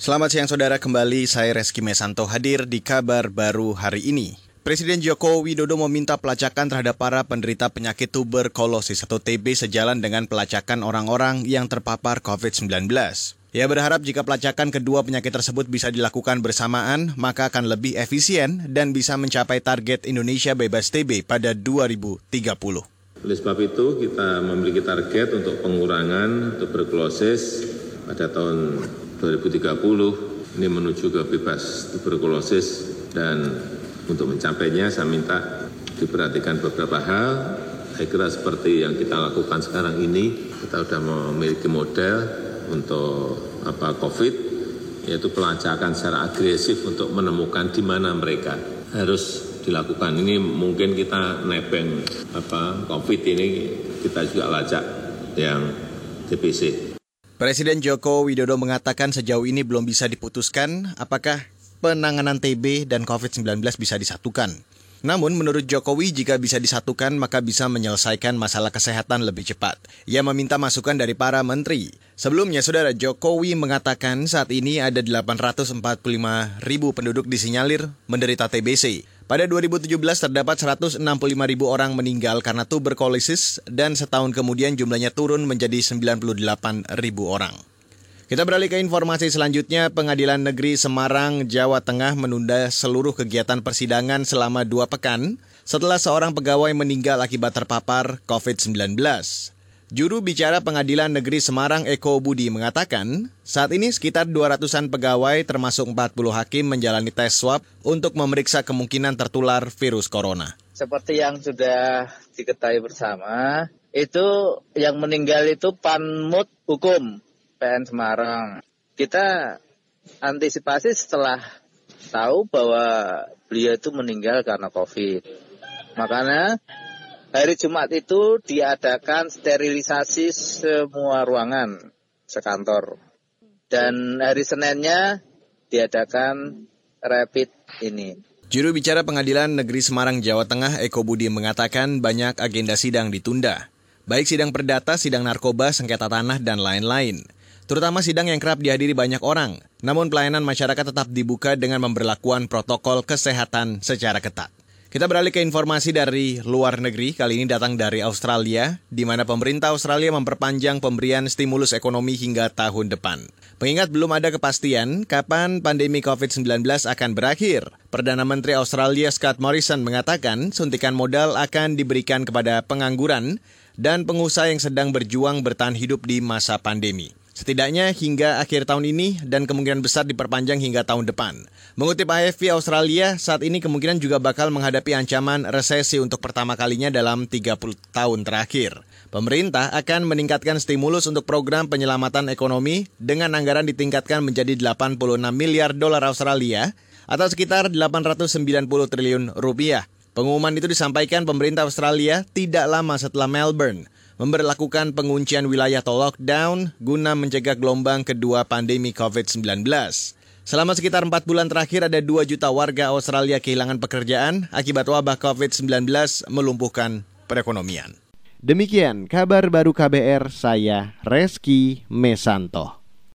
Selamat siang saudara, kembali saya Reski Mesanto hadir di kabar baru hari ini. Presiden Joko Widodo meminta pelacakan terhadap para penderita penyakit tuberkulosis atau TB sejalan dengan pelacakan orang-orang yang terpapar COVID-19. Ia berharap jika pelacakan kedua penyakit tersebut bisa dilakukan bersamaan, maka akan lebih efisien dan bisa mencapai target Indonesia bebas TB pada 2030. Oleh sebab itu, kita memiliki target untuk pengurangan tuberkulosis pada tahun 2030 ini menuju ke bebas tuberkulosis dan untuk mencapainya saya minta diperhatikan beberapa hal. Saya kira seperti yang kita lakukan sekarang ini, kita sudah memiliki model untuk apa COVID, yaitu pelacakan secara agresif untuk menemukan di mana mereka harus dilakukan. Ini mungkin kita nebeng apa COVID ini kita juga lacak yang DPC. Presiden Joko Widodo mengatakan sejauh ini belum bisa diputuskan apakah penanganan TB dan COVID-19 bisa disatukan. Namun menurut Jokowi jika bisa disatukan maka bisa menyelesaikan masalah kesehatan lebih cepat. Ia meminta masukan dari para menteri. Sebelumnya saudara Jokowi mengatakan saat ini ada 845 ribu penduduk disinyalir menderita TBC. Pada 2017 terdapat 165 ribu orang meninggal karena tuberkulosis dan setahun kemudian jumlahnya turun menjadi 98 ribu orang. Kita beralih ke informasi selanjutnya, Pengadilan Negeri Semarang, Jawa Tengah menunda seluruh kegiatan persidangan selama dua pekan setelah seorang pegawai meninggal akibat terpapar COVID-19. Juru bicara Pengadilan Negeri Semarang Eko Budi mengatakan, saat ini sekitar 200-an pegawai termasuk 40 hakim menjalani tes swab untuk memeriksa kemungkinan tertular virus corona. Seperti yang sudah diketahui bersama, itu yang meninggal itu Panmut Hukum PN Semarang. Kita antisipasi setelah tahu bahwa beliau itu meninggal karena COVID. Makanya Hari Jumat itu diadakan sterilisasi semua ruangan sekantor. Dan hari Seninnya diadakan rapid ini. Juru bicara Pengadilan Negeri Semarang, Jawa Tengah, Eko Budi mengatakan banyak agenda sidang ditunda. Baik sidang perdata, sidang narkoba, sengketa tanah, dan lain-lain. Terutama sidang yang kerap dihadiri banyak orang. Namun pelayanan masyarakat tetap dibuka dengan memperlakukan protokol kesehatan secara ketat. Kita beralih ke informasi dari luar negeri, kali ini datang dari Australia, di mana pemerintah Australia memperpanjang pemberian stimulus ekonomi hingga tahun depan. Mengingat belum ada kepastian kapan pandemi COVID-19 akan berakhir, Perdana Menteri Australia Scott Morrison mengatakan suntikan modal akan diberikan kepada pengangguran dan pengusaha yang sedang berjuang bertahan hidup di masa pandemi. Setidaknya hingga akhir tahun ini dan kemungkinan besar diperpanjang hingga tahun depan. Mengutip AFP Australia, saat ini kemungkinan juga bakal menghadapi ancaman resesi untuk pertama kalinya dalam 30 tahun terakhir. Pemerintah akan meningkatkan stimulus untuk program penyelamatan ekonomi dengan anggaran ditingkatkan menjadi 86 miliar dolar Australia atau sekitar 890 triliun rupiah. Pengumuman itu disampaikan pemerintah Australia tidak lama setelah Melbourne memberlakukan penguncian wilayah atau lockdown guna mencegah gelombang kedua pandemi COVID-19. Selama sekitar 4 bulan terakhir ada 2 juta warga Australia kehilangan pekerjaan akibat wabah COVID-19 melumpuhkan perekonomian. Demikian kabar baru KBR saya Reski Mesanto.